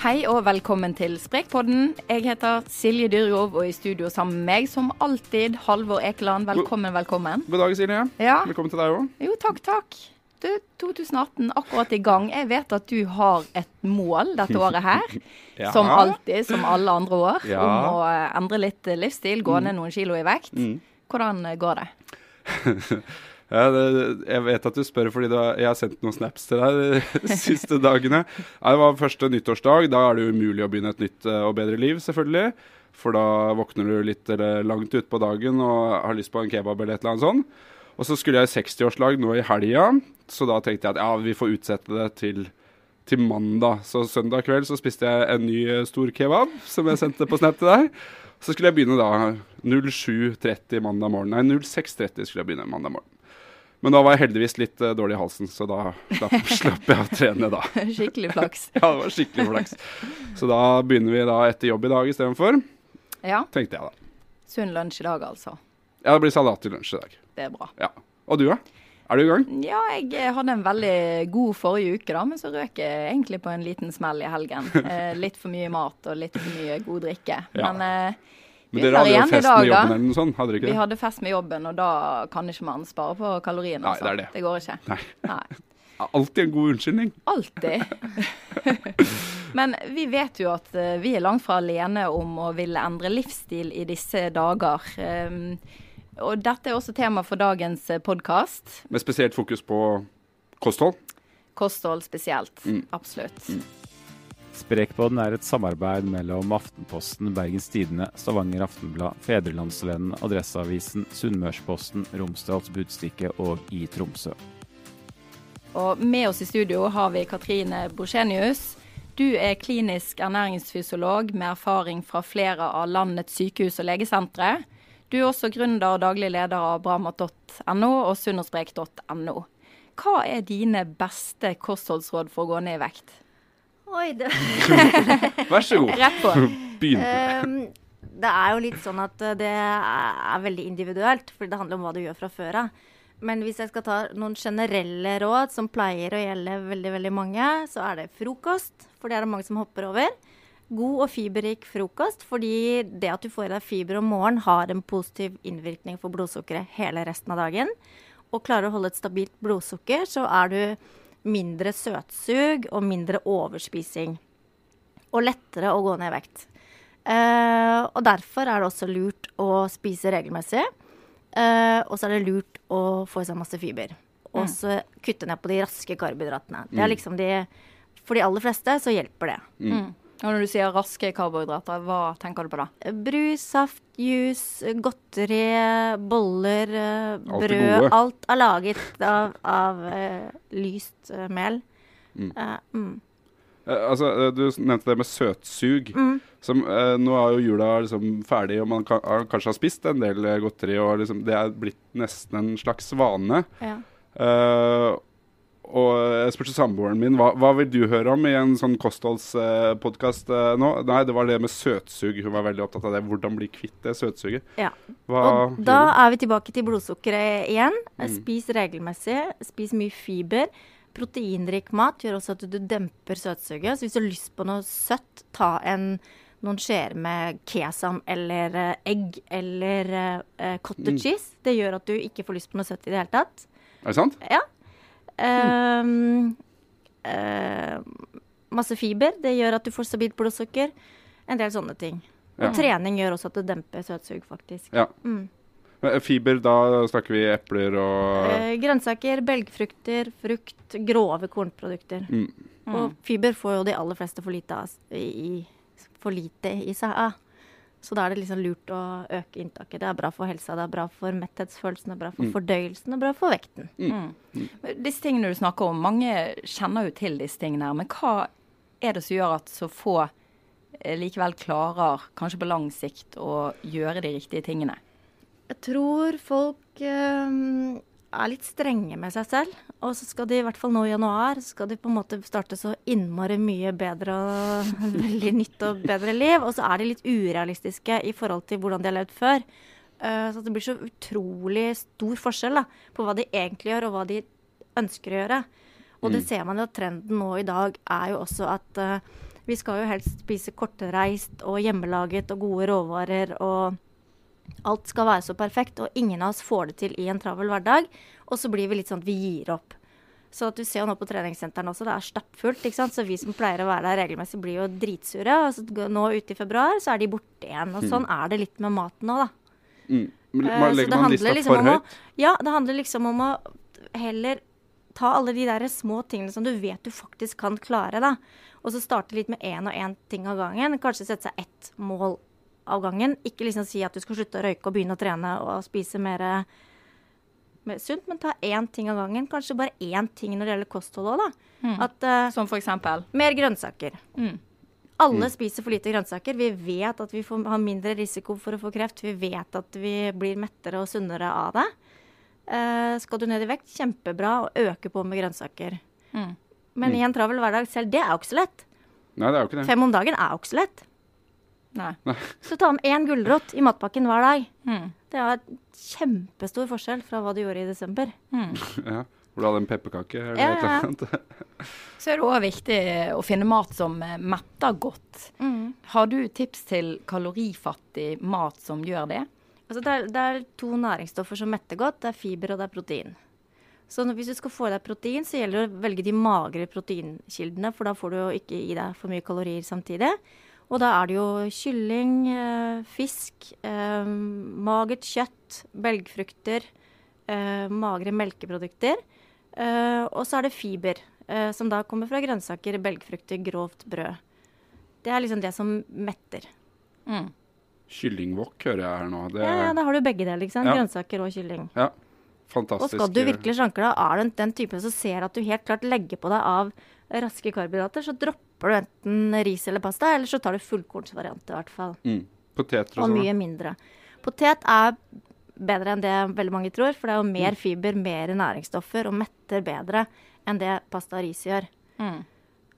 Hei og velkommen til Sprekpodden. Jeg heter Silje Dyrjov, og i studio sammen med meg, som alltid, Halvor Ekeland. Velkommen, velkommen. God dag, Silje. Ja. Velkommen til deg òg. Jo, takk, takk. Du, 2018 akkurat i gang. Jeg vet at du har et mål dette året her. Ja. Som alltid, som alle andre år, Ja. om å eh, endre litt livsstil, gå ned noen kilo i vekt. Hvordan eh, går det? Jeg vet at du spør fordi har, jeg har sendt noen snaps til deg de siste dagene. Ja, det var første nyttårsdag. Da er det umulig å begynne et nytt eh, og bedre liv, selvfølgelig. For da våkner du litt langt utpå dagen og har lyst på en kebab eller et eller annet sånt. Og så skulle jeg i 60-årslag nå i helga, så da tenkte jeg at ja, vi får utsette det til, til mandag. Så søndag kveld så spiste jeg en ny eh, stor kebab som jeg sendte på Snap til deg. Så skulle jeg begynne da 07.30 mandag morgen. Nei, 06.30 skulle jeg begynne mandag morgen. Men da var jeg heldigvis litt uh, dårlig i halsen, så da slapp, slapp jeg å trene da. Skikkelig flaks. Ja, det var skikkelig flaks. Så da begynner vi da etter jobb i dag istedenfor, Ja. tenkte jeg da. Sunn lunsj i dag, altså. Ja, det blir salat til lunsj i dag. Det er bra. Ja. Og du, da? Er du i gang? Ja, jeg hadde en veldig god forrige uke, da, men så røk jeg egentlig på en liten smell i helgen. Eh, litt for mye mat og litt for mye god drikke. Ja. Men eh, Men dere hadde jo fest med jobben eller noe sånt, hadde dere ikke det? Vi hadde fest med jobben, og da kan ikke man spare på kaloriene. Nei, altså. det er det. det går ikke. Nei. Nei. Alltid en god unnskyldning. Alltid. Men vi vet jo at eh, vi er langt fra alene om å ville endre livsstil i disse dager. Um, og dette er også tema for dagens podkast. Med spesielt fokus på kosthold. Kosthold spesielt. Mm. Absolutt. Sprekpodden er et samarbeid mellom Aftenposten, Bergens Tidende, Stavanger Aftenblad, Fedrelandsvennen, Adresseavisen, Sunnmørsposten, Romsdals Budstikke og i Tromsø. Og med oss i studio har vi Katrine Borchenius. Du er klinisk ernæringsfysiolog med erfaring fra flere av landets sykehus og legesentre. Du er også gründer og daglig leder av bramat.no og sundersprek.no. Hva er dine beste kostholdsråd for å gå ned i vekt? Oi, det, Vær så god. Rett på. Begynn. Um, det er jo litt sånn at eh, det er, er veldig individuelt, for det handler om hva du gjør fra før av. Men hvis jeg skal ta noen generelle råd som pleier å gjelde veldig veldig mange, så er det frokost, for det er det mange som hopper over. God og fiberrik frokost, fordi det at du får i deg fiber om morgenen, har en positiv innvirkning for blodsukkeret hele resten av dagen. Og klarer å holde et stabilt blodsukker, så er du mindre søtsug og mindre overspising. Og lettere å gå ned i vekt. Eh, og derfor er det også lurt å spise regelmessig. Eh, og så er det lurt å få i seg masse fiber. Og så kutte ned på de raske karbohydratene. Det er liksom de For de aller fleste så hjelper det. Mm. Og når du sier raske karbohydrater, hva tenker du på da? Brus, saft, juice, godteri, boller, brød. Alt. Alt er laget av, av uh, lyst uh, mel. Mm. Eh, altså, eh, du nevnte det med søtsug. Som, eh, nå er jo jula liksom ferdig, og man kan, har, kanskje har spist en del godteri. og liksom, Det er blitt nesten en slags vane. Ja. Eh, og jeg spurte samboeren min hva, hva vil du høre om i en sånn kostholdspodkast uh, nå. Nei, det var det med søtsug. Hun var veldig opptatt av det. Hvordan bli kvitt det søtsuget. Ja. Hva Og da er vi tilbake til blodsukkeret igjen. Spis regelmessig. Spis mye fiber. Proteinrik mat gjør også at du demper søtsuget. Så hvis du har lyst på noe søtt, ta en, noen skjeer med kesam eller eh, egg eller eh, cottage cheese. Det gjør at du ikke får lyst på noe søtt i det hele tatt. Er det sant? Ja. Ehm, uh, masse fiber. Det gjør at du får stabilt blodsukker. En del sånne ting. Og trening gjør også at du demper søtsug, faktisk. Ja. Mm. Eh, Fiber, da snakker vi epler og uh, grønnsaker, belgfrukter, frukt, grove kornprodukter. mm. Og fiber får jo de aller fleste for lite, av, i, for lite i seg av. Så da er det liksom lurt å øke inntaket. Det er bra for helsa, det er bra for metthetsfølelsen, det er bra for Mm. fordøyelsen, det er bra for vekten. Mm. Disse tingene du snakker om, mange kjenner jo til disse tingene her. Men hva er det som gjør at så få eh, likevel klarer, kanskje på lang sikt, å gjøre de riktige tingene? Jeg tror folk eh, er litt strenge med seg selv. Og så skal de, i hvert fall nå i januar, så skal de på en måte starte så innmari mye bedre og veldig nytt og bedre liv. Og så er de litt urealistiske i forhold til hvordan de har levd før. Eh, så det blir så utrolig stor forskjell da, på hva de egentlig gjør, og hva de ønsker å gjøre. Og det ser man jo at trenden nå i dag er jo også at eh, Vi skal jo helst spise kortreist og hjemmelaget og gode råvarer og Alt skal være så perfekt, og ingen av oss får det til i en travel hverdag. Og så blir vi litt sånn at vi gir opp. Så at du ser jo nå på treningssentrene også, det er stappfullt. ikke sant? Så vi som pleier å være der regelmessig, blir jo dritsure. Og så nå ute i februar så er de borte igjen. Og sånn er det litt med maten nå, da. Mm. Men Eh, man- så det handler liksom om å-? Ja, det handler liksom om å heller ta alle de der små tingene som du vet du faktisk kan klare, da. Og så starte litt med én og én ting av gangen. Kanskje sette seg ett mål av gangen. Ikke liksom si at du skal slutte å røyke og begynne å trene og spise mer, mer sunt, men ta én ting av gangen. Kanskje bare én ting når det gjelder kosthold òg, da. At uh, Som for eksempel. mer grønnsaker. Mm. Alle spiser for lite grønnsaker. Vi vet at vi får, har mindre risiko for å få kreft. Vi vet at vi blir mettere og sunnere av det. Uh, skal du ned i vekt, kjempebra å øke på med grønnsaker. Mm. Men i en travel hverdag selv, det er jo ikke så lett. Nei, det er jo ikke det. Fem om dagen er jo ikke så lett. Nei. Så ta med én gulrot i matpakken hver dag. Mm. Det er kjempestor forskjell fra hva du gjorde i desember. Mm. Ja. Hvor du hadde en pepperkake eller Ja, et ja. Så er det òg viktig å finne mat som eh, metter godt. Har du tips til kalorifattig mat som gjør det? Altså det, er, det er to næringsstoffer som metter godt. Det er fiber og det er protein. Så hvis du skal få i deg protein, så gjelder det å velge de magre proteinkildene, for da får du jo ikke i deg for mye kalorier samtidig. Og da er det jo kylling, eh, fisk, eh, magert kjøtt, belgfrukter, eh, magre melkeprodukter. Eh, og så er det fiber, eh, som da kommer fra grønnsaker, belgfrukter, grovt brød. Det er liksom det som metter. Mm. Kyllingwok hører jeg her nå. Det Ja, ja, Da har du begge deler. sant? Ja. Grønnsaker og kylling. ja, fantastisk. Og skal du virkelig slanke deg, er du den typen som ser at du helt klart legger på deg av raske karbohydrater, så dropper du enten ris eller pasta, eller så tar du fullkornsvariant i hvert fall. mm. Poteter Og og sånn. mye mindre. Potet er bedre enn det veldig mange tror, for det er jo Mm. mer fiber, mer næringsstoffer, og metter bedre enn det pasta og ris gjør. Mm.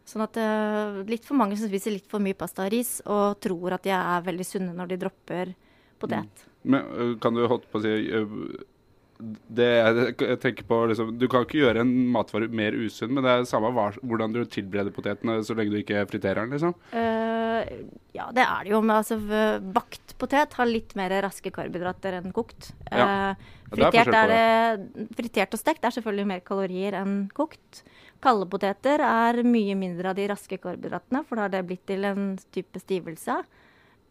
sånn at uh, litt for mange som spiser litt for mye pasta og ris, og tror at de er veldig sunne når de dropper potet. Men ø, kan du holdt på å si ø, det jeg, tenker på liksom, Du kan ikke gjøre en matvare mer usunn, men det er samme hva, hvordan du tilbereder potetene så lenge du ikke friterer den, liksom. Uh, ja, det er det jo. Men altså, bakt potet har litt mer raske karbohydrater enn kokt. Ja. Eh, Ja, det er fritert, er, fritert og stekt er selvfølgelig mer kalorier enn kokt. Kalde poteter er mye mindre av de raske karbohydratene, for da har det blitt til en type stivelse.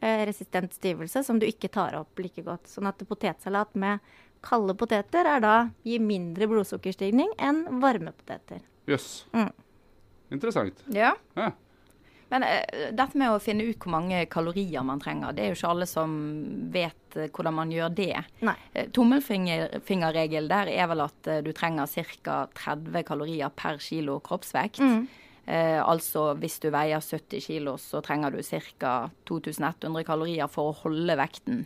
Eh, resistent stivelse som du ikke tar opp like godt. Sånn at potetsalat med kalde poteter er da gir mindre blodsukkerstigning enn varme poteter. Jøss. Mm. Interessant. Ja. Ja. Men uh, dette med å finne ut hvor mange kalorier man trenger, det er jo ikke alle som vet uh, hvordan man gjør det. Nei. Uh, Tommelfingerregel der er vel at eh, du trenger ca. 30 kalorier per kilo kroppsvekt. Mm. Eh, altså hvis du veier 70 kilo, så trenger du ca. 2100 kalorier for å holde vekten.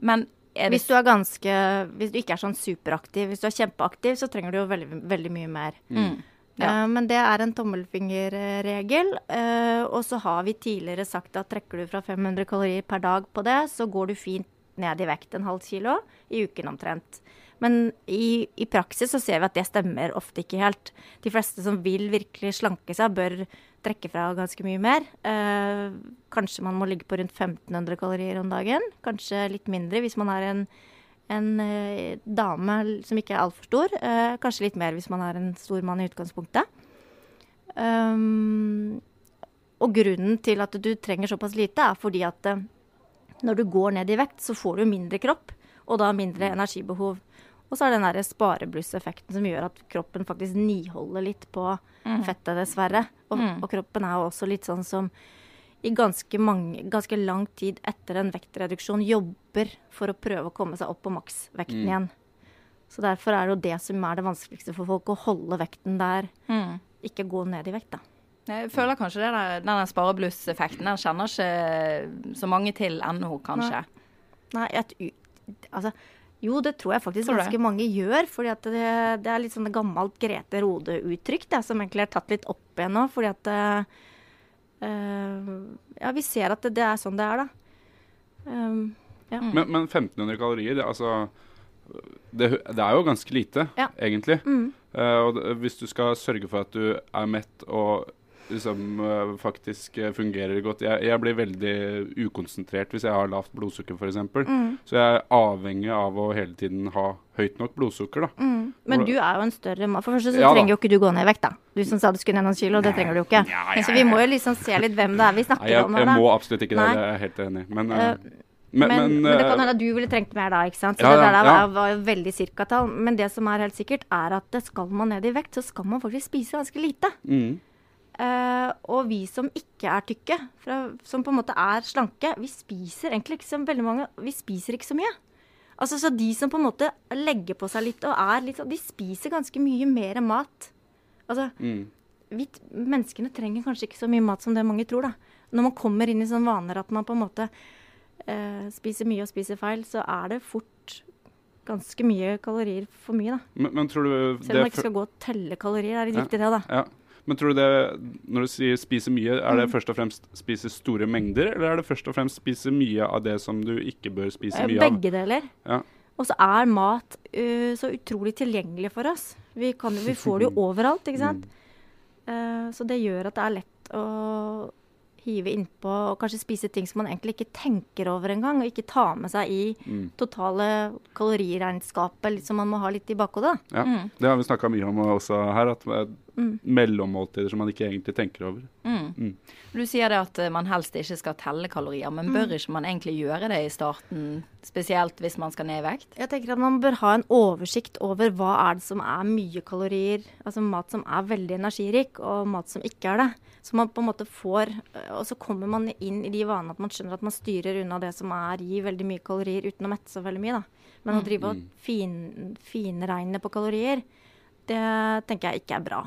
Men er det Hvis du er ganske Hvis du ikke er sånn superaktiv, hvis du er kjempeaktiv, så trenger du jo veldig, veldig mye mer. mm, ja. Uh, men det er en tommelfingerregel. Uh, og så har vi tidligere sagt at trekker du fra 500 kalorier per dag på det, så går du fint ned i vekt en halv kilo i uken omtrent. Men i, i praksis så ser vi at det stemmer ofte ikke helt. De fleste som vil virkelig slanke seg, bør trekke fra ganske mye mer. Eh, kanskje man må ligge på rundt 1500 kalorier om dagen. Kanskje litt mindre hvis man er en, en eh, dame som ikke er altfor stor. Eh, kanskje litt mer hvis man er en stor mann i utgangspunktet. Um, og grunnen til at du trenger såpass lite, er fordi at eh, når du går ned i vekt, så får du mindre kropp, og da mindre energibehov. Og så er det den der spareblusseffekten som gjør at kroppen faktisk niholder litt på fettet, dessverre. Og, og kroppen er jo også litt sånn som i ganske, mange, ganske lang tid etter en vektreduksjon jobber for å prøve å komme seg opp på maksvekten igjen. Så derfor er det jo det som er det vanskeligste for folk, å holde vekten der. mm. Ikke gå ned i vekt, da. Jeg føler kanskje det der, den der sparebluss-effekten den kjenner ikke så mange til ennå, kanskje. Nei, Nei jeg, altså, jo, det tror jeg faktisk Tror ganske mange gjør. fordi at det, det er litt sånn gammelt Grete Rode-uttrykk som egentlig er tatt litt opp igjen nå. Fordi at eh, eh, Ja, vi ser at det, det er sånn det er, da. Um, ja. Men, men 1500 kalorier, det, altså det, det er jo ganske lite, Ja. egentlig. Mm. Uh, og hvis du skal sørge for at du er mett og liksom faktisk øh, fungerer godt. Jeg, jeg blir veldig ukonsentrert hvis jeg har lavt blodsukker f.eks. Mm. Så jeg er avhengig av å hele tiden ha høyt nok blodsukker. da. Mm. Men du er jo en større mann. For det første så Ja da. trenger jo ikke du gå ned i vekt, da. Du som sa du skulle ned noen kilo, det trenger du jo ikke. Ja, ja, Så vi må jo liksom se litt hvem det er vi Nei, snakker jeg, om jeg må absolutt ikke det. Nei. Det er jeg helt enig i. Men, uh, men, Men, men, det øh, kan hende at du ville trengt mer da, ikke sant. Så Ja, det der ja. var, var jo veldig cirkatall. Men det som er helt sikkert, er at skal man ned i vekt, så skal man faktisk spise ganske lite. mm, Eh, og vi som ikke er tykke, fra, som på en måte er slanke, vi spiser egentlig ikke så veldig mange Vi spiser ikke så mye. Altså, Så de som på en måte legger på seg litt og er litt sånn, de spiser ganske mye mer mat. Altså, mm. vi, menneskene trenger kanskje ikke så mye mat som det mange tror, da. Når man kommer inn i sånne vaner at man på en måte uh, spiser mye og spiser feil, så er det fort ganske mye kalorier for mye, da. Men, men tror du Selv om man ikke skal gå og telle kalorier, det er litt Ja. viktig det, da. Ja. Men tror du det, når du sier spise mye, er Mm. det først og fremst spise store mengder, eller er det først og fremst spise mye av det som du ikke bør spise Eh, mye av? Begge deler. Ja. Og så er mat uh, så utrolig tilgjengelig for oss. Vi, kan, vi får det jo overalt, ikke sant. Mm. Eh, så det gjør at det er lett å hive innpå og kanskje spise ting som man egentlig ikke tenker over engang, og ikke ta med seg i Mm. totale kaloriregnskapet, som man må ha litt i bakhodet. Ja, Mm. Det har vi snakka mye om også her, at Mm. mellommåltider som man ikke egentlig tenker over. Mm. Mm. Du sier det at eh, man helst ikke skal telle kalorier, men bør ikke man egentlig gjøre det i starten? Spesielt hvis man skal ned i vekt? Jeg tenker at man bør ha en oversikt over hva er det som er mye kalorier, altså mat som er veldig energirik, og mat som ikke er det. Så man på en måte får øh, Og så kommer man inn i de vanene at man skjønner at man styrer unna det som er gir veldig mye kalorier uten å mette så veldig mye, da. Men å drive og Mm. fin, finregne på kalorier, det tenker jeg ikke er bra.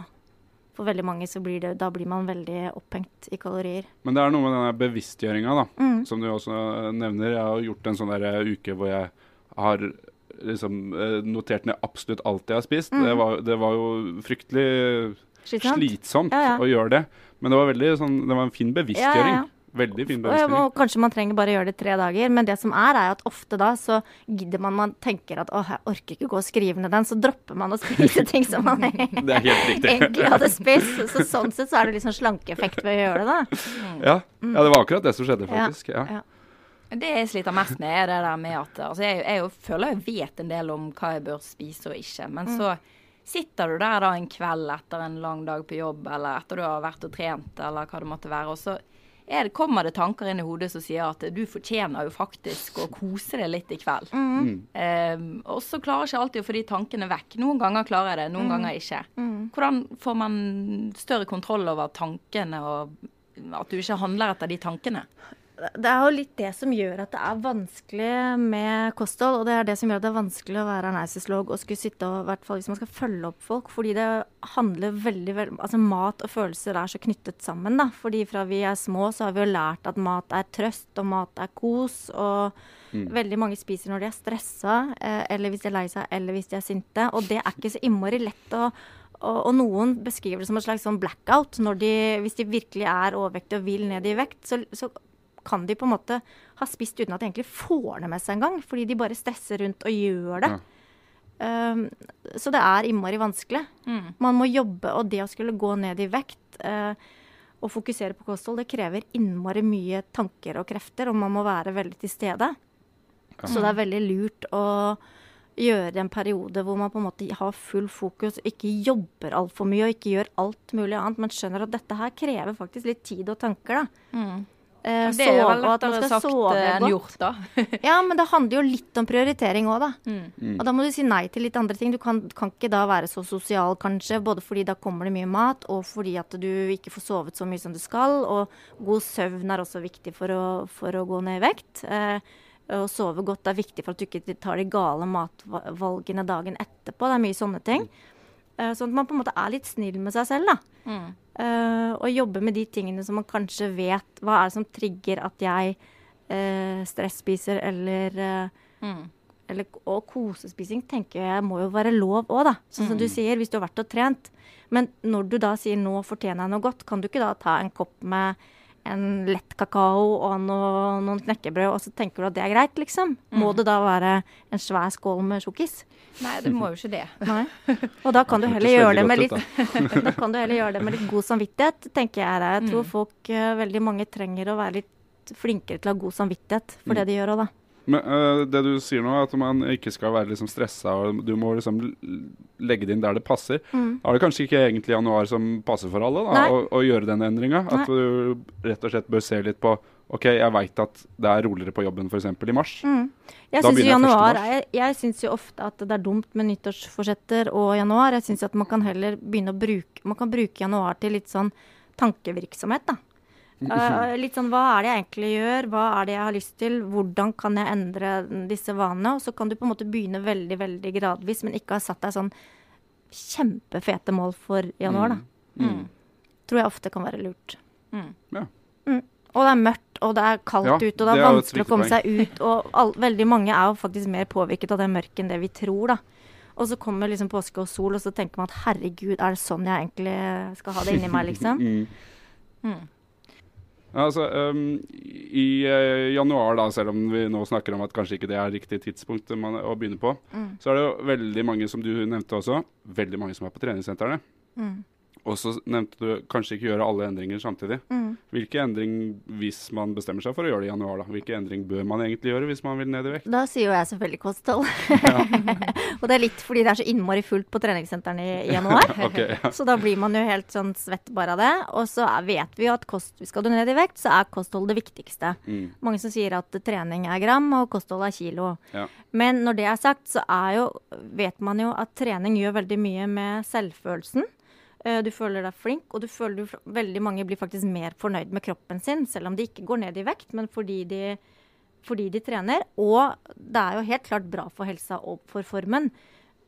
For veldig mange så blir det Da blir man veldig opphengt i kalorier. Men det er noe med denne bevisstgjøringa, da, Mm. som du også nevner. Jeg har gjort en sånn der uke hvor jeg har liksom eh, notert ned absolutt alt jeg har spist. Mm. Det, var, det var jo fryktelig Slitsomt? slitsomt Ja, ja. å gjøre det. Men det var veldig sånn, det var en fin bevisstgjøring. Ja, ja, ja. Veldig fin bevisstgjøring. og kanskje man trenger bare gjøre det i tre dager, men det som er, er at ofte da så gidder man Man tenker at åh, jeg orker ikke gå og skrive ned den, så dropper man å spise ting som man Det er helt riktig. egentlig hadde spist. Så sånn sett så er det litt sånn slankeeffekt ved å gjøre det, da. Ja, ja, det var akkurat det som skjedde, faktisk. Ja. ja. Det jeg sliter mest med, er det der med at altså jeg, jeg jo føler jeg vet en del om hva jeg bør spise og ikke. Men så sitter du der da en kveld etter en lang dag på jobb, eller etter du har vært og trent, eller hva det måtte være. og så er det, kommer det tanker inn i hodet som sier at du fortjener jo faktisk å kose deg litt i kveld. Mm. Eh, og så klarer jeg ikke alltid å få de tankene vekk. Noen ganger klarer jeg det, noen ganger ikke. Hvordan får man større kontroll over tankene, og at du ikke handler etter de tankene? Det er jo litt det som gjør at det er vanskelig med kosthold, og det er det som gjør at det er vanskelig å være ernæringsfysiolog og skulle sitte og, i hvert fall hvis man skal følge opp folk, fordi det handler veldig, veldig Altså mat og følelser er så knyttet sammen, da. Fordi fra vi er små, så har vi jo lært at mat er trøst, og mat er kos, og veldig mange spiser når de er stressa, eh, eller hvis de er lei seg, eller hvis de er sinte, og det er ikke så innmari lett å og, og noen beskriver det som en slags sånn blackout. Når de, hvis de virkelig er overvektige og vil ned i vekt, så, så kan de på en måte ha spist uten at de egentlig får det med seg engang. Fordi de bare stresser rundt og gjør det. Um, så det er innmari vanskelig. Man må jobbe, og det å skulle gå ned i vekt uh, og fokusere på kosthold, det krever innmari mye tanker og krefter, og man må være veldig til stede. Så det er veldig lurt å gjøre en periode hvor man på en måte har full fokus, ikke jobber altfor mye og ikke gjør alt mulig annet, men skjønner at dette her krever faktisk litt tid og tanker, da. Eh, Det er sove, vel og at man lettere sagt sove enn gjort, da. Ja, men det handler jo litt om prioritering òg, da. Mm. Og da må du si nei til litt andre ting. Du kan, kan ikke da være så sosial, kanskje, både fordi da kommer det mye mat, og fordi at du ikke får sovet så mye som du skal. Og god søvn er også viktig for å, for å gå ned i vekt. Eh, å sove godt er viktig for at du ikke tar de gale matvalgene dagen etterpå. Det er mye sånne ting. Mm. sånn at man på en måte er litt snill med seg selv, da. Eh, og jobbe med de tingene som man kanskje vet Hva er det som trigger at jeg uh, stresspiser eller eh, eller, og kosespising tenker jeg må jo være lov òg, da. Sånn som du sier, hvis du har vært og trent. Men når du da sier 'nå fortjener jeg noe godt', kan du ikke da ta en kopp med en lett kakao og noe, noen knekkebrød, og så tenker du at det er greit, liksom. Må det da være en svær skål med sjokkis? Nei, det må jo ikke det. Nei. Og da kan du heller gjøre det med litt da kan du heller gjøre det med litt god samvittighet, tenker jeg. Jeg tror Mm. folk, eh, veldig mange trenger å være litt flinkere til å ha god samvittighet for Mm. det de gjør òg, da. Men uh, det du sier nå, er at man ikke skal være liksom stressa, og du må liksom legge det inn der det passer. Mm. Da er det kanskje ikke egentlig januar som passer for alle, da, å, å gjøre den endringa. At du rett og slett bør se litt på OK, jeg veit at det er roligere på jobben f.eks. i mars. Mm. Jeg syns begynner jeg januar 1. mars. Jeg syns jo ofte at det er dumt med nyttårsforsetter og januar. Jeg syns at man kan heller begynne å bruke Man kan bruke januar til litt sånn tankevirksomhet, da. Eh, litt sånn hva er det jeg egentlig gjør, hva er det jeg har lyst til, hvordan kan jeg endre disse vanene? Og så kan du på en måte begynne veldig, veldig gradvis, men ikke ha satt deg sånn kjempefete mål for januar, da. Mm. Tror jeg ofte kan være lurt. Mm. Ja. Mm. Og det er mørkt, og det er kaldt Ja, ute, og det det er er jo et vanskelig å komme seg ut. Og all, veldig mange er jo faktisk mer påvirket av det mørket enn det vi tror, da. Og så kommer liksom påske og sol, og så tenker man at herregud, er det sånn jeg egentlig skal ha det inni meg, liksom? Mm. Altså, um, I uh, januar, da, selv om vi nå snakker om at kanskje ikke det er riktig tidspunkt man, å begynne på, Mm. så er det jo veldig mange, som du nevnte også, veldig mange som er på treningssentrene. Mm. Og så nevnte du kanskje ikke gjøre alle endringer samtidig. Mm. Hvilke endring, hvis man bestemmer seg for å gjøre det i januar, da? Hvilke endring bør man egentlig gjøre hvis man vil ned i vekt? Da sier jo jeg selvfølgelig kosthold. Ja. og det er litt fordi det er så innmari fullt på treningssentrene i, i januar. okay, ja. Så da blir man jo helt sånn svett bare av det. Og så er, vet vi jo at kost, skal du ned i vekt, så er kosthold det viktigste. Mm. Mange som sier at trening er gram, og kosthold er kilo. Ja. Men når det er sagt, så er jo, vet man jo at trening gjør veldig mye med selvfølelsen. Eh, Du føler deg flink, og du føler du, veldig mange blir faktisk mer fornøyd med kroppen sin, selv om de ikke går ned i vekt, men fordi de, fordi de trener. Og det er jo helt klart bra for helsa og for formen.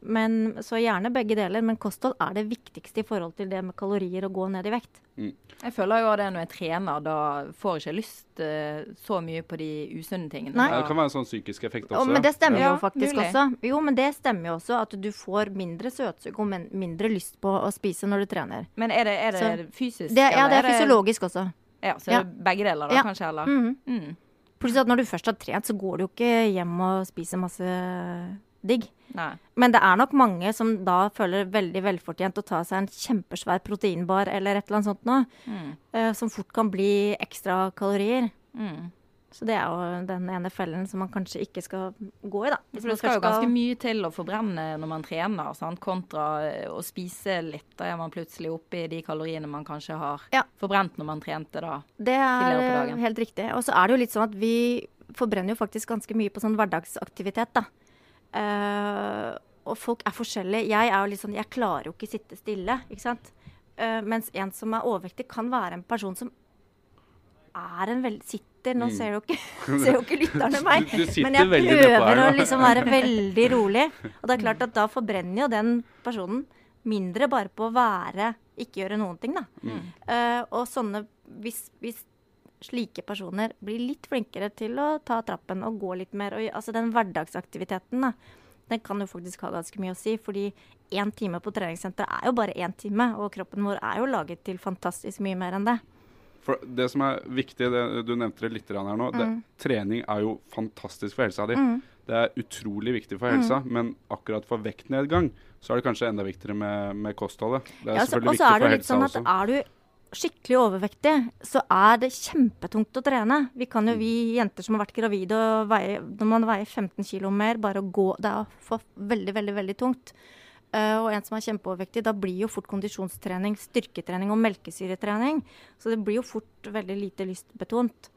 Men, så gjerne begge deler, men kosthold er det viktigste i forhold til det med kalorier og gå ned i vekt. Jeg føler jo det når jeg trener, da får jeg ikke lyst uh, så mye på de usunne tingene. Nei. Det kan være en sånn psykisk effekt også. Og, men det stemmer Ja, jo faktisk ja, også. Jo, men det stemmer jo også at du får mindre søtsug og mindre lyst på å spise når du trener. Men er det, er det Så- fysisk? Det, ja, det er fysiologisk også. Ja, så Ja. er det begge deler, da, Ja. kanskje? Eller? Mhm. Mm. Plutselig at når du først har trent, så går du jo ikke hjem og spiser masse digg. Nei. Men det er nok mange som da føler veldig velfortjent å ta seg en kjempesvær proteinbar eller et eller annet sånt noe, Mm. Uh, som fort kan bli ekstra kalorier. Mm. Så det er jo den ene fellen som man kanskje ikke skal gå i, da. For det skal jo ganske mye til å forbrenne når man trener, sant? kontra eh, å spise litt. Da er man plutselig oppe i de kaloriene man kanskje har Ja. forbrent når man trente da. Det er helt riktig. Og så er det jo litt sånn at vi forbrenner jo faktisk ganske mye på sånn hverdagsaktivitet, da. Eh, og folk er forskjellige. Jeg er jo litt sånn Jeg klarer jo ikke sitte stille, ikke sant. Uh, mens en som er overvektig, kan være en person som er en veldig Sitter Nå Mm. ser jo ikke, ser jo ikke lytterne meg. Men jeg prøver å liksom være veldig rolig. Og det er klart at da forbrenner jo den personen mindre bare på å være Ikke gjøre noen ting, da. Mm. Uh, og sånne hvis, hvis slike personer blir litt flinkere til å ta trappen og gå litt mer og, Altså den hverdagsaktiviteten, da. Den kan jo faktisk ha ganske mye å si, fordi én time på treningssenteret er jo bare én time, og kroppen vår er jo laget til fantastisk mye mer enn det. For det som er viktig, det, du nevnte det litt her nå, det, Mm. trening er jo fantastisk for helsa di. Mm. Det er utrolig viktig for helsa, men akkurat for vektnedgang så er det kanskje enda viktigere med, med kostholdet. Det er Ja, så- selvfølgelig viktig er det for helsa sånn at også. er du skikkelig overvektig, så er det kjempetungt å trene. Vi kan jo, vi jenter som har vært gravide og veier, når man veier 15 kg mer, bare å gå Det er veldig, veldig, veldig tungt. Uh, og en som er kjempeovervektig, da blir jo fort kondisjonstrening, styrketrening og melkesyretrening. Så det blir jo fort veldig lite lystbetont.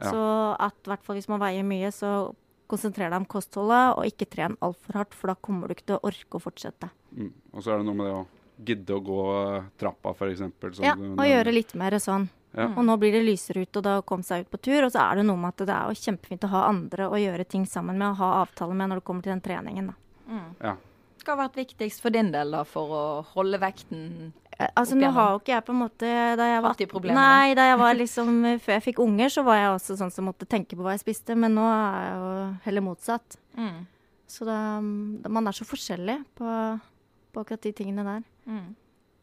Ja. Så at i hvert fall hvis man veier mye, så konsentrer deg om kostholdet, og ikke tren altfor hardt, for da kommer du ikke til å orke å fortsette. Mm. Og så er det noe med det å gidde å gå eh, trappa, f.eks. Ja, og gjøre litt mer sånn. Ja. Og nå blir det lysere ute, og da komme seg ut på tur. Og så er det noe med at det er jo kjempefint å ha andre å gjøre ting sammen med, og ha avtale med når det kommer til den treningen. Da. Mm. Ja. Hva har vært viktigst for din del da, for å holde vekten? Eh, Altså, nå har jo ikke jeg på en måte da jeg var? Nei, da jeg var liksom Før jeg fikk unger, så var jeg også sånn som måtte tenke på hva jeg spiste, men nå er jeg jo heller motsatt. Mm. Så da, da man er så forskjellig på, på akkurat de tingene der. Mm.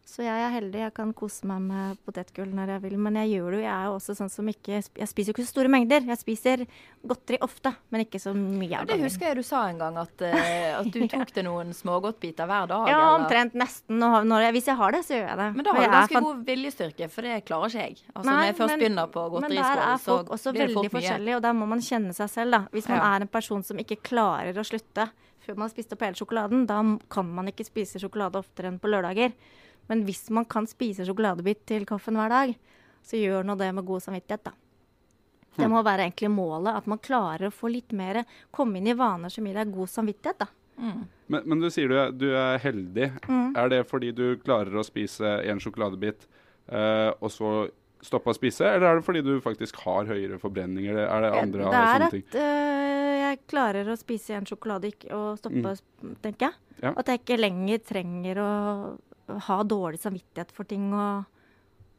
Så jeg er heldig. Jeg kan kose meg med potetgull når jeg vil. Men jeg gjør det jo. Jeg er jo også sånn som ikke Jeg spiser jo ikke så store mengder. Jeg spiser godteri ofte, men ikke så mye av av det gangen. husker jeg du sa en gang, at, eh, at du tok deg noen smågodtbiter hver dag. Ja, omtrent nesten. Jeg, hvis jeg har det, så gjør jeg det. Men da har du ganske god viljestyrke, for det klarer ikke jeg. Altså, Nei, når jeg først men- begynner på Men der er folk også veldig forskjellige, og der må man kjenne seg selv, da. Hvis man Ja. er en person som ikke klarer å slutte før man har spist opp hele sjokoladen, da kan man ikke spise sjokolade oftere enn på lørdager. Men hvis man kan spise sjokoladebit til kaffen hver dag, så gjør nå det med god samvittighet, da. Det må være egentlig målet, at man klarer å få litt mer Komme inn i vaner som gir deg god samvittighet, da. Men, men du sier du er, du er heldig. Mm. Er det fordi du klarer å spise en sjokoladebit, eh, og så stoppe å spise, eller er det fordi du faktisk har høyere forbrenninger? eller er det andre det er sånne ting? at øh, jeg klarer å spise en sjokolade og stoppe, Mm. tenker jeg. Ja. At jeg ikke lenger trenger å ha dårlig samvittighet for ting. Og,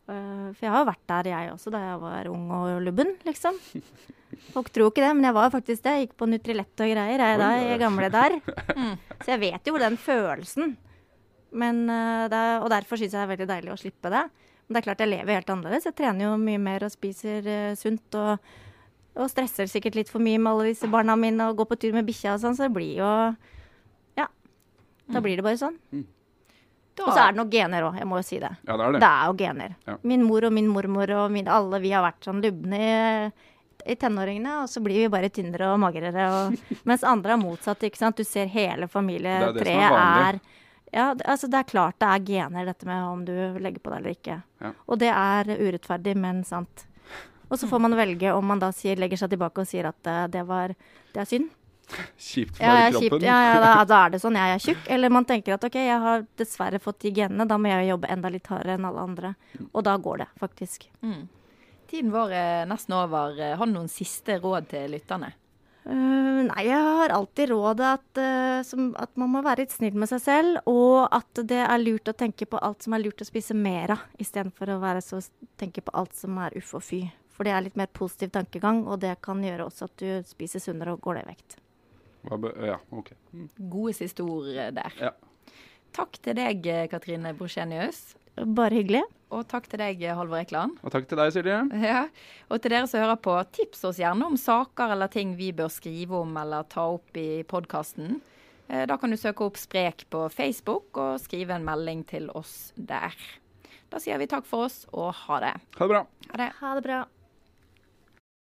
Uh, for jeg har jo vært der, jeg også, da jeg var ung og lubben, liksom. Folk tror ikke det, men jeg var faktisk det. Jeg gikk på Nutrilett og greier jeg da, i gamle der. Så jeg vet jo den følelsen. Men, uh, det og derfor syns jeg det er veldig deilig å slippe det. Men det er klart jeg lever helt annerledes. Jeg trener jo mye mer og spiser uh, sunt. og og stresser sikkert litt for mye med alle disse barna mine og går på tur med bikkja og sånn, så det blir jo Ja. Da blir det bare sånn. Mm. Og så er det noen gener òg, jeg må jo si det. Ja, det er det. Det er jo gener. Ja. Min mor og min mormor og min, alle vi har vært sånn lubne i, i tenåringene, og så blir vi bare tynnere og magrere. Og, mens andre er motsatt, ikke sant. Du ser hele Det er det familietreet er er ja, det- altså det er klart det er gener, dette med om du legger på det eller ikke. Ja. Og det er urettferdig, men sant. Og så får man velge om man da sier, legger seg tilbake og sier at eh, det var det er synd. Kjipt for Ja, kroppen. Ja, ja, da, da er det sånn. Jeg er tjukk. Eller man tenker at OK, jeg har dessverre fått de genene, da må jeg jobbe enda litt hardere enn alle andre. Og da går det, faktisk. Mm. Tiden vår er nesten over. Har du noen siste råd til lytterne? Uh, nei, jeg har alltid rådet at, uh, som, at man må være litt snill med seg selv, og at det er lurt å tenke på alt som er lurt å spise mer av, istedenfor å være så, tenke på alt som er uff og fy. For det er litt mer positiv tankegang, og det kan gjøre også at du spiser sunnere og går ned i vekt. Ja, OK. Gode siste ord eh, der. Ja. Takk til deg, eh, Katrine Brosjenius. Bare hyggelig. Og takk til deg, eh, Halvor Ekeland. Og takk til deg, Silje. Ja. Og til dere som hører på, tips oss gjerne om saker eller ting vi bør skrive om eller ta opp i podkasten. Da kan du søke opp Sprek på Facebook og skrive en melding til oss der. Da sier vi takk for oss og ha det. Ha det bra. Ha det. Ha det bra.